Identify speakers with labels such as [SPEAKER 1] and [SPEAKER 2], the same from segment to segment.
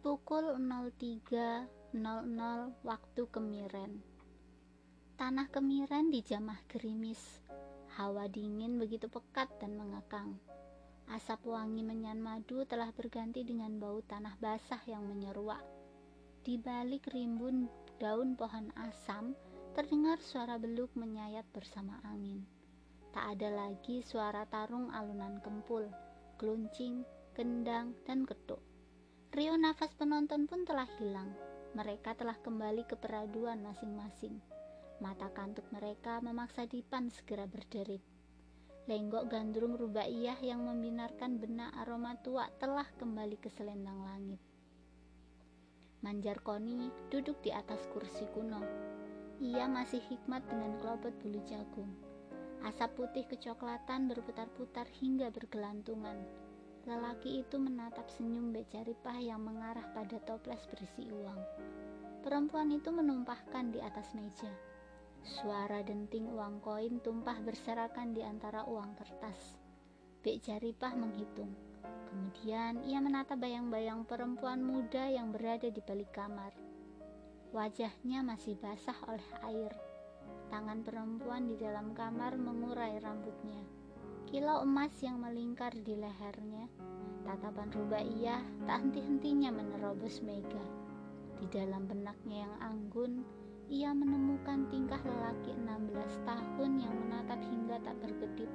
[SPEAKER 1] Pukul 03.00 waktu Kemiren. Tanah Kemiren dijamah gerimis. Hawa dingin begitu pekat dan mengekang. Asap wangi menyan madu telah berganti dengan bau tanah basah yang menyeruak. Di balik rimbun daun pohon asam, terdengar suara beluk menyayat bersama angin. Tak ada lagi suara tarung alunan kempul, keluncing, kendang, dan ketuk. Rio nafas penonton pun telah hilang. Mereka telah kembali ke peraduan masing-masing. Mata kantuk mereka memaksa Dipan segera berderit. Lenggok gandrung rubaiyah yang membinarkan benak aroma tua telah kembali ke selendang langit. Manjar Koni duduk di atas kursi kuno. Ia masih hikmat dengan kelopet bulu jagung. Asap putih kecoklatan berputar-putar hingga bergelantungan Lelaki itu menatap senyum becaripah yang mengarah pada toples berisi uang. Perempuan itu menumpahkan di atas meja. Suara denting uang koin tumpah berserakan di antara uang kertas. Bek Jaripah menghitung. Kemudian ia menatap bayang-bayang perempuan muda yang berada di balik kamar. Wajahnya masih basah oleh air. Tangan perempuan di dalam kamar mengurai rambutnya kilau emas yang melingkar di lehernya. Tatapan Rubaiyah tak henti-hentinya menerobos Mega. Di dalam benaknya yang anggun, ia menemukan tingkah lelaki 16 tahun yang menatap hingga tak berkedip.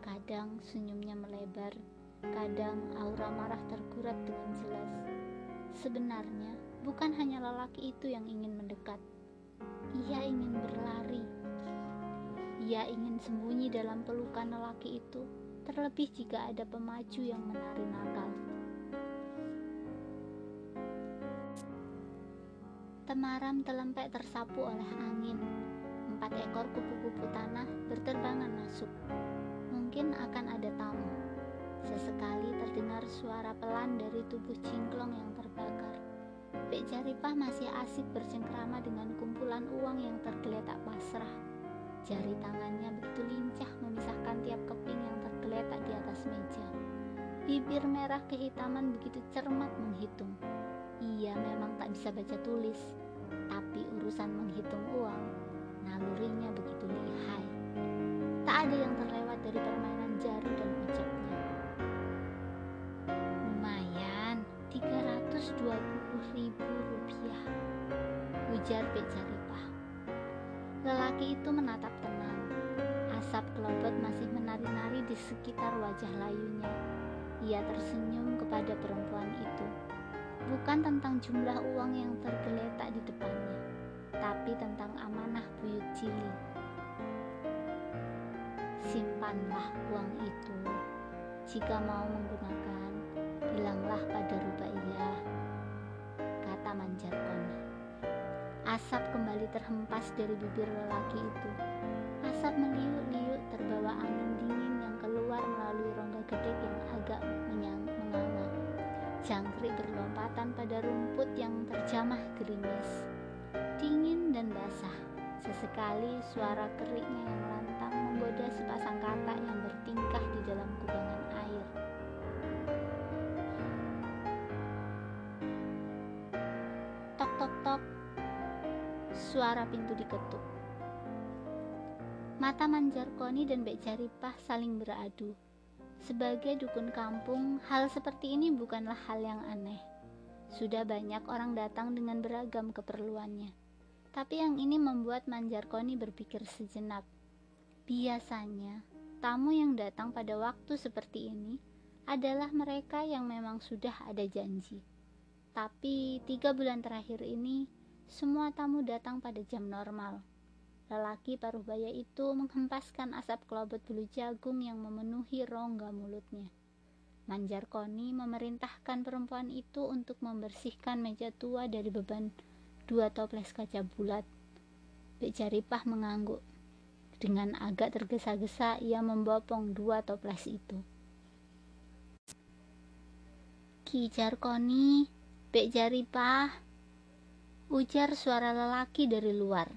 [SPEAKER 1] Kadang senyumnya melebar, kadang aura marah tergurat dengan jelas. Sebenarnya, bukan hanya lelaki itu yang ingin mendekat. Ia ingin berlari, ia ingin sembunyi dalam pelukan lelaki itu, terlebih jika ada pemacu yang menari nakal. Temaram telempek tersapu oleh angin. Empat ekor kupu-kupu tanah berterbangan masuk. Mungkin akan ada tamu. Sesekali terdengar suara pelan dari tubuh cingklong yang terbakar. Bek Jaripah masih asik bercengkrama dengan kumpulan uang yang tergeletak pasrah Jari tangannya begitu lincah memisahkan tiap keping yang tergeletak di atas meja. Bibir merah kehitaman begitu cermat menghitung. Ia memang tak bisa baca tulis, tapi urusan menghitung uang, nalurinya begitu lihai. Tak ada yang terlewat dari permainan jari dan ucapnya. Lumayan, 320 ribu rupiah, ujar Bejar Lelaki itu menatap tenang. Asap kelopet masih menari-nari di sekitar wajah layunya. Ia tersenyum kepada perempuan itu. Bukan tentang jumlah uang yang tergeletak di depannya, tapi tentang amanah buyut cili. Simpanlah uang itu. Jika mau menggunakan, bilanglah pada Rubaiyah, kata Manjarkoni. Asap kembali terhempas dari bibir lelaki itu. Asap meliuk-liuk terbawa angin dingin yang keluar melalui rongga gedek yang agak menganga. Jangkrik berlompatan pada rumput yang terjamah gerimis. Dingin dan basah. Sesekali suara keriknya yang lantang Suara pintu diketuk. Mata Manjarkoni dan Bek Jaripah saling beradu. Sebagai dukun kampung, hal seperti ini bukanlah hal yang aneh. Sudah banyak orang datang dengan beragam keperluannya. Tapi yang ini membuat Manjarkoni berpikir sejenak. Biasanya, tamu yang datang pada waktu seperti ini adalah mereka yang memang sudah ada janji. Tapi tiga bulan terakhir ini, semua tamu datang pada jam normal. Lelaki paruh baya itu menghempaskan asap kelobot bulu jagung yang memenuhi rongga mulutnya. Manjar Koni memerintahkan perempuan itu untuk membersihkan meja tua dari beban dua toples kaca bulat. Bek Jaripah mengangguk. Dengan agak tergesa-gesa ia membopong dua toples itu. Ki Jarkoni, Bek ujar suara lelaki dari luar.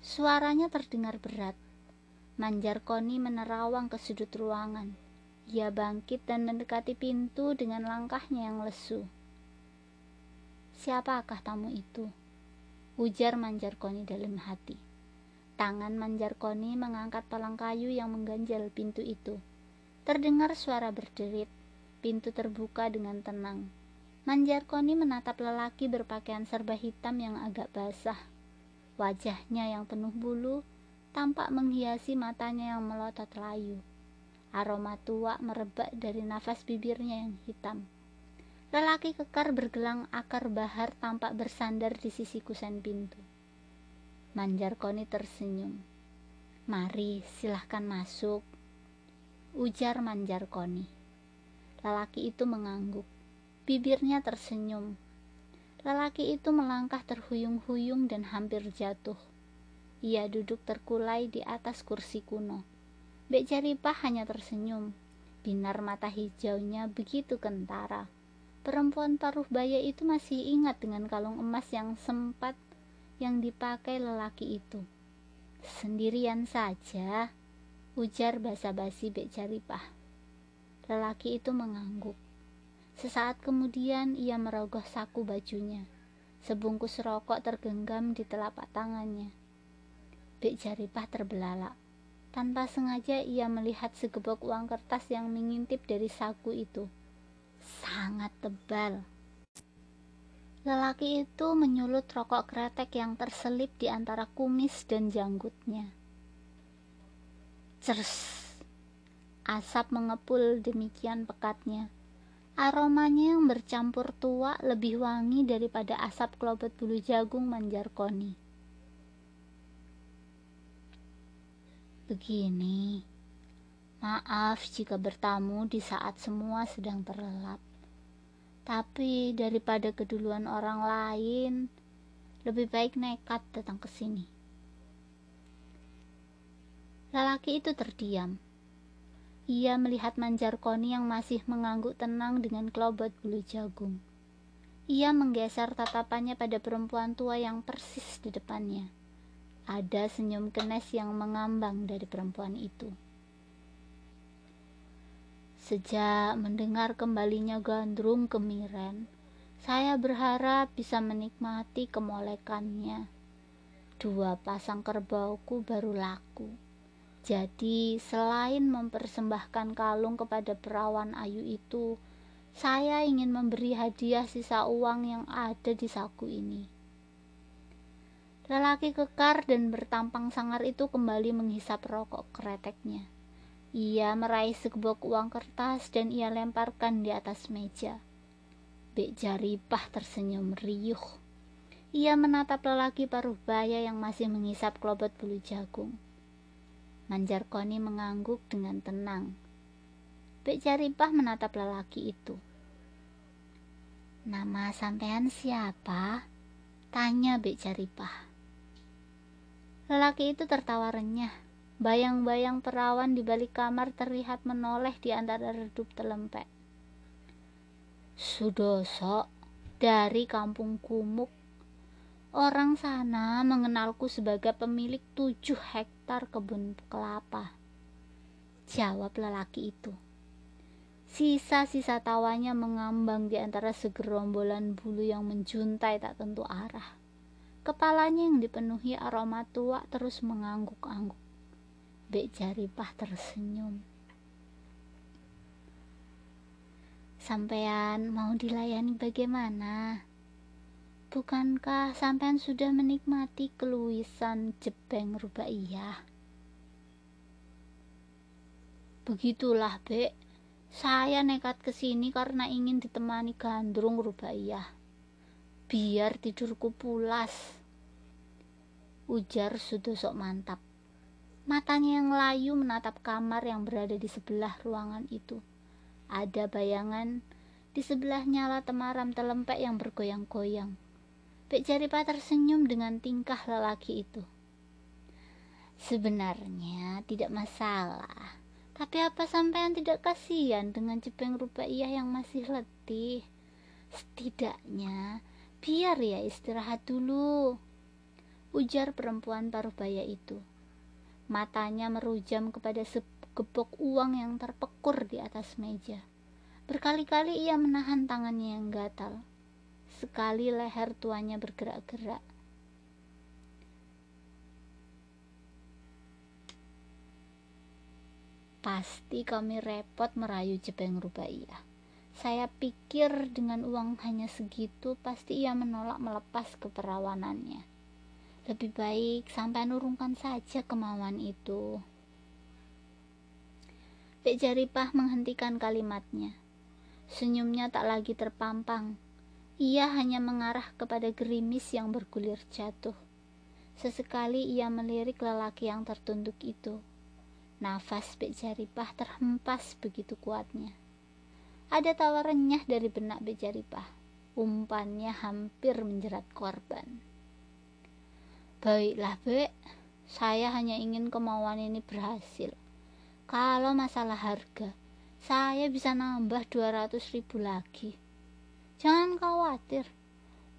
[SPEAKER 1] Suaranya terdengar berat. Manjar Koni menerawang ke sudut ruangan. Ia bangkit dan mendekati pintu dengan langkahnya yang lesu. Siapakah tamu itu? Ujar Manjarkoni dalam hati. Tangan Manjarkoni mengangkat palang kayu yang mengganjal pintu itu. Terdengar suara berderit. Pintu terbuka dengan tenang. Manjarkoni menatap lelaki berpakaian serba hitam yang agak basah. Wajahnya yang penuh bulu tampak menghiasi matanya yang melotot layu. Aroma tua merebak dari nafas bibirnya yang hitam. Lelaki kekar bergelang akar bahar tampak bersandar di sisi kusen pintu. Manjarkoni tersenyum. Mari, silahkan masuk. Ujar Manjarkoni. Lelaki itu mengangguk. Bibirnya tersenyum. Lelaki itu melangkah terhuyung-huyung dan hampir jatuh. Ia duduk terkulai di atas kursi kuno. Bek Jaripah hanya tersenyum. Binar mata hijaunya begitu kentara Perempuan paruh baya itu masih ingat dengan kalung emas yang sempat yang dipakai lelaki itu. Sendirian saja, ujar basa-basi Bek Jaripah. Lelaki itu mengangguk. Sesaat kemudian ia merogoh saku bajunya. Sebungkus rokok tergenggam di telapak tangannya. Bek Jaripah terbelalak. Tanpa sengaja ia melihat segebok uang kertas yang mengintip dari saku itu sangat tebal. Lelaki itu menyulut rokok kretek yang terselip di antara kumis dan janggutnya. Cers. Asap mengepul demikian pekatnya. Aromanya yang bercampur tua lebih wangi daripada asap kelobet bulu jagung manjar koni. Begini, maaf jika bertamu di saat semua sedang terlelap. Tapi daripada keduluan orang lain, lebih baik nekat datang ke sini. Lelaki itu terdiam. Ia melihat Manjarkoni yang masih mengangguk tenang dengan kelobot bulu jagung. Ia menggeser tatapannya pada perempuan tua yang persis di depannya. Ada senyum kenes yang mengambang dari perempuan itu. Sejak mendengar kembalinya gandrung ke Miren, saya berharap bisa menikmati kemolekannya. Dua pasang kerbauku baru laku. Jadi, selain mempersembahkan kalung kepada perawan ayu itu, saya ingin memberi hadiah sisa uang yang ada di saku ini. Lelaki kekar dan bertampang sangar itu kembali menghisap rokok kreteknya. Ia meraih segebok uang kertas dan ia lemparkan di atas meja. Bek Jaripah tersenyum riuh. Ia menatap lelaki paruh baya yang masih mengisap kelobot bulu jagung. Manjarkoni mengangguk dengan tenang. Bek Jaripah menatap lelaki itu. Nama sampean siapa? Tanya Bek Jaripah. Lelaki itu tertawa renyah. Bayang-bayang perawan di balik kamar terlihat menoleh di antara redup telempek. Sudoso dari kampung Kumuk. Orang sana mengenalku sebagai pemilik tujuh hektar kebun kelapa. Jawab lelaki itu. Sisa-sisa tawanya mengambang di antara segerombolan bulu yang menjuntai tak tentu arah. Kepalanya yang dipenuhi aroma tua terus mengangguk-angguk. Bek Jaripah tersenyum. Sampean mau dilayani bagaimana? Bukankah sampean sudah menikmati keluisan jebeng rubaiyah? Begitulah, Bek. Saya nekat ke sini karena ingin ditemani gandrung rubaiyah. Biar tidurku pulas. Ujar Sudosok mantap. Matanya yang layu menatap kamar yang berada di sebelah ruangan itu. Ada bayangan di sebelah nyala temaram telempek yang bergoyang-goyang. Bek Jaripa tersenyum dengan tingkah lelaki itu. Sebenarnya tidak masalah. Tapi apa sampean tidak kasihan dengan Jepeng Rubaiyah yang masih letih? Setidaknya biar ya istirahat dulu. Ujar perempuan paruh baya itu. Matanya merujam kepada segepok uang yang terpekur di atas meja. Berkali-kali ia menahan tangannya yang gatal. Sekali leher tuanya bergerak-gerak. Pasti kami repot merayu Jepeng Rubaiyah. Saya pikir dengan uang hanya segitu pasti ia menolak melepas keperawanannya. Lebih baik sampai nurungkan saja kemauan itu. Bek Jaripah menghentikan kalimatnya. Senyumnya tak lagi terpampang. Ia hanya mengarah kepada gerimis yang bergulir jatuh. Sesekali ia melirik lelaki yang tertunduk itu. Nafas Bek Jaripah terhempas begitu kuatnya. Ada tawa renyah dari benak Bek Jaripah. Umpannya hampir menjerat korban. Baiklah, Bek. Saya hanya ingin kemauan ini berhasil. Kalau masalah harga, saya bisa nambah 200 ribu lagi. Jangan khawatir,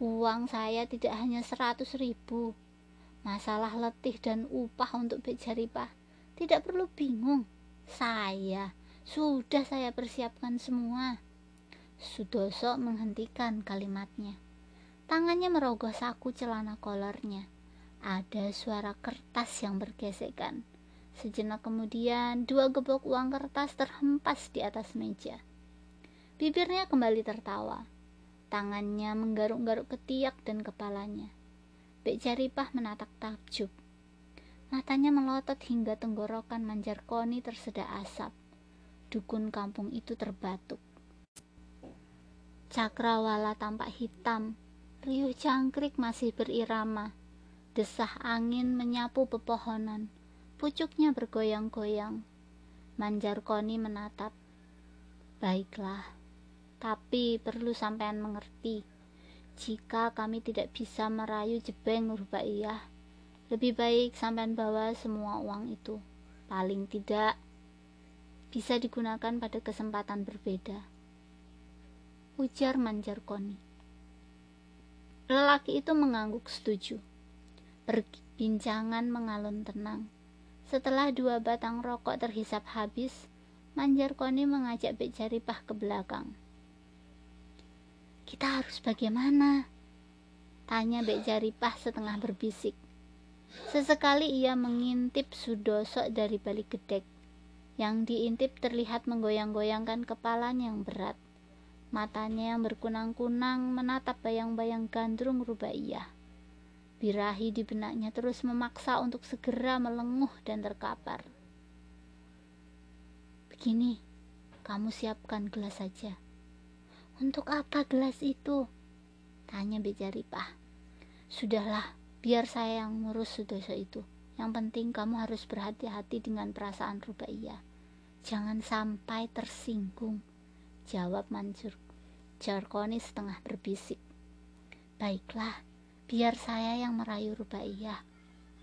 [SPEAKER 1] uang saya tidak hanya 100 ribu. Masalah letih dan upah untuk Bek Jaripah tidak perlu bingung. Saya sudah saya persiapkan semua. Sudoso menghentikan kalimatnya. Tangannya merogoh saku celana kolornya. Ada suara kertas yang bergesekan. Sejenak kemudian, dua gebok uang kertas terhempas di atas meja. Bibirnya kembali tertawa. Tangannya menggaruk-garuk ketiak dan kepalanya. Bek Jaripah menatap takjub. Matanya melotot hingga tenggorokan manjar koni tersedak asap. Dukun kampung itu terbatuk. Cakrawala tampak hitam. Riuh cangkrik masih berirama. Desah angin menyapu pepohonan. Pucuknya bergoyang-goyang. Manjar koni menatap. Baiklah, tapi perlu sampean mengerti. Jika kami tidak bisa merayu jebeng Rubaiyah, lebih baik sampean bawa semua uang itu. Paling tidak bisa digunakan pada kesempatan berbeda. Ujar Manjar Koni. Lelaki itu mengangguk setuju. Perbincangan mengalun tenang. Setelah dua batang rokok terhisap habis, Manjar Koni mengajak Bek Jaripah ke belakang. Kita harus bagaimana? Tanya Bek Jaripah setengah berbisik. Sesekali ia mengintip Sudoso dari balik gedek. Yang diintip terlihat menggoyang-goyangkan kepalanya yang berat. Matanya yang berkunang-kunang menatap bayang-bayang gandrung rubaiyah. Birahi di benaknya terus memaksa untuk segera melenguh dan terkapar. Begini, kamu siapkan gelas saja. Untuk apa gelas itu? Tanya Bejaripah. Sudahlah, biar saya yang ngurus Sudoso itu. Yang penting kamu harus berhati-hati dengan perasaan Rubaiyah. Jangan sampai tersinggung jawab Mansur Jarkoni setengah berbisik. Baiklah biar saya yang merayu Rubaiyah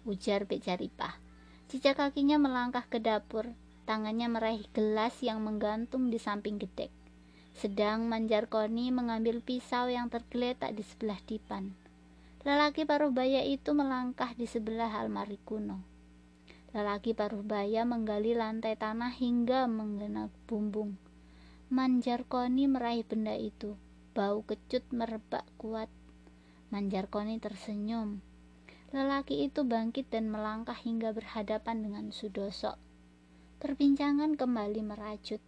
[SPEAKER 1] ujar Bejaripah Cicak kakinya melangkah ke dapur tangannya meraih gelas yang menggantung di samping gedek sedang Manjarkoni mengambil pisau yang tergeletak di sebelah dipan Lelaki paruh baya itu melangkah di sebelah almari kuno. Lelaki paruh baya menggali lantai tanah hingga menggenap bumbung. Manjarkoni meraih benda itu. Bau kecut merebak kuat. Manjarkoni tersenyum. Lelaki itu bangkit dan melangkah hingga berhadapan dengan Sudoso. Perbincangan kembali merajut.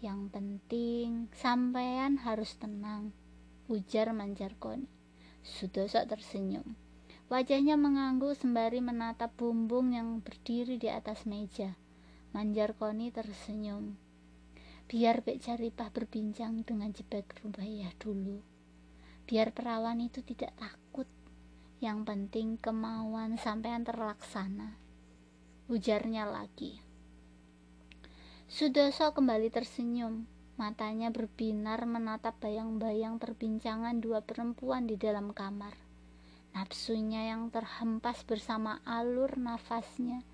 [SPEAKER 1] Yang penting, sampean harus tenang, ujar Manjarkoni. Sudoso tersenyum. Wajahnya mengangguk sembari menatap bumbung yang berdiri di atas meja. Manjar Koni tersenyum. Biar Bek Jaripah berbincang dengan Jebek Rubaiyah dulu. Biar perawan itu tidak takut. Yang penting kemauan sampean terlaksana. Ujarnya lagi. Sudoso kembali tersenyum Matanya berbinar menatap bayang-bayang perbincangan dua perempuan di dalam kamar. Nafsunya yang terhempas bersama alur nafasnya.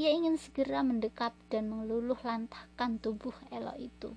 [SPEAKER 1] Ia ingin segera mendekat dan meluluh lantahkan tubuh elok itu.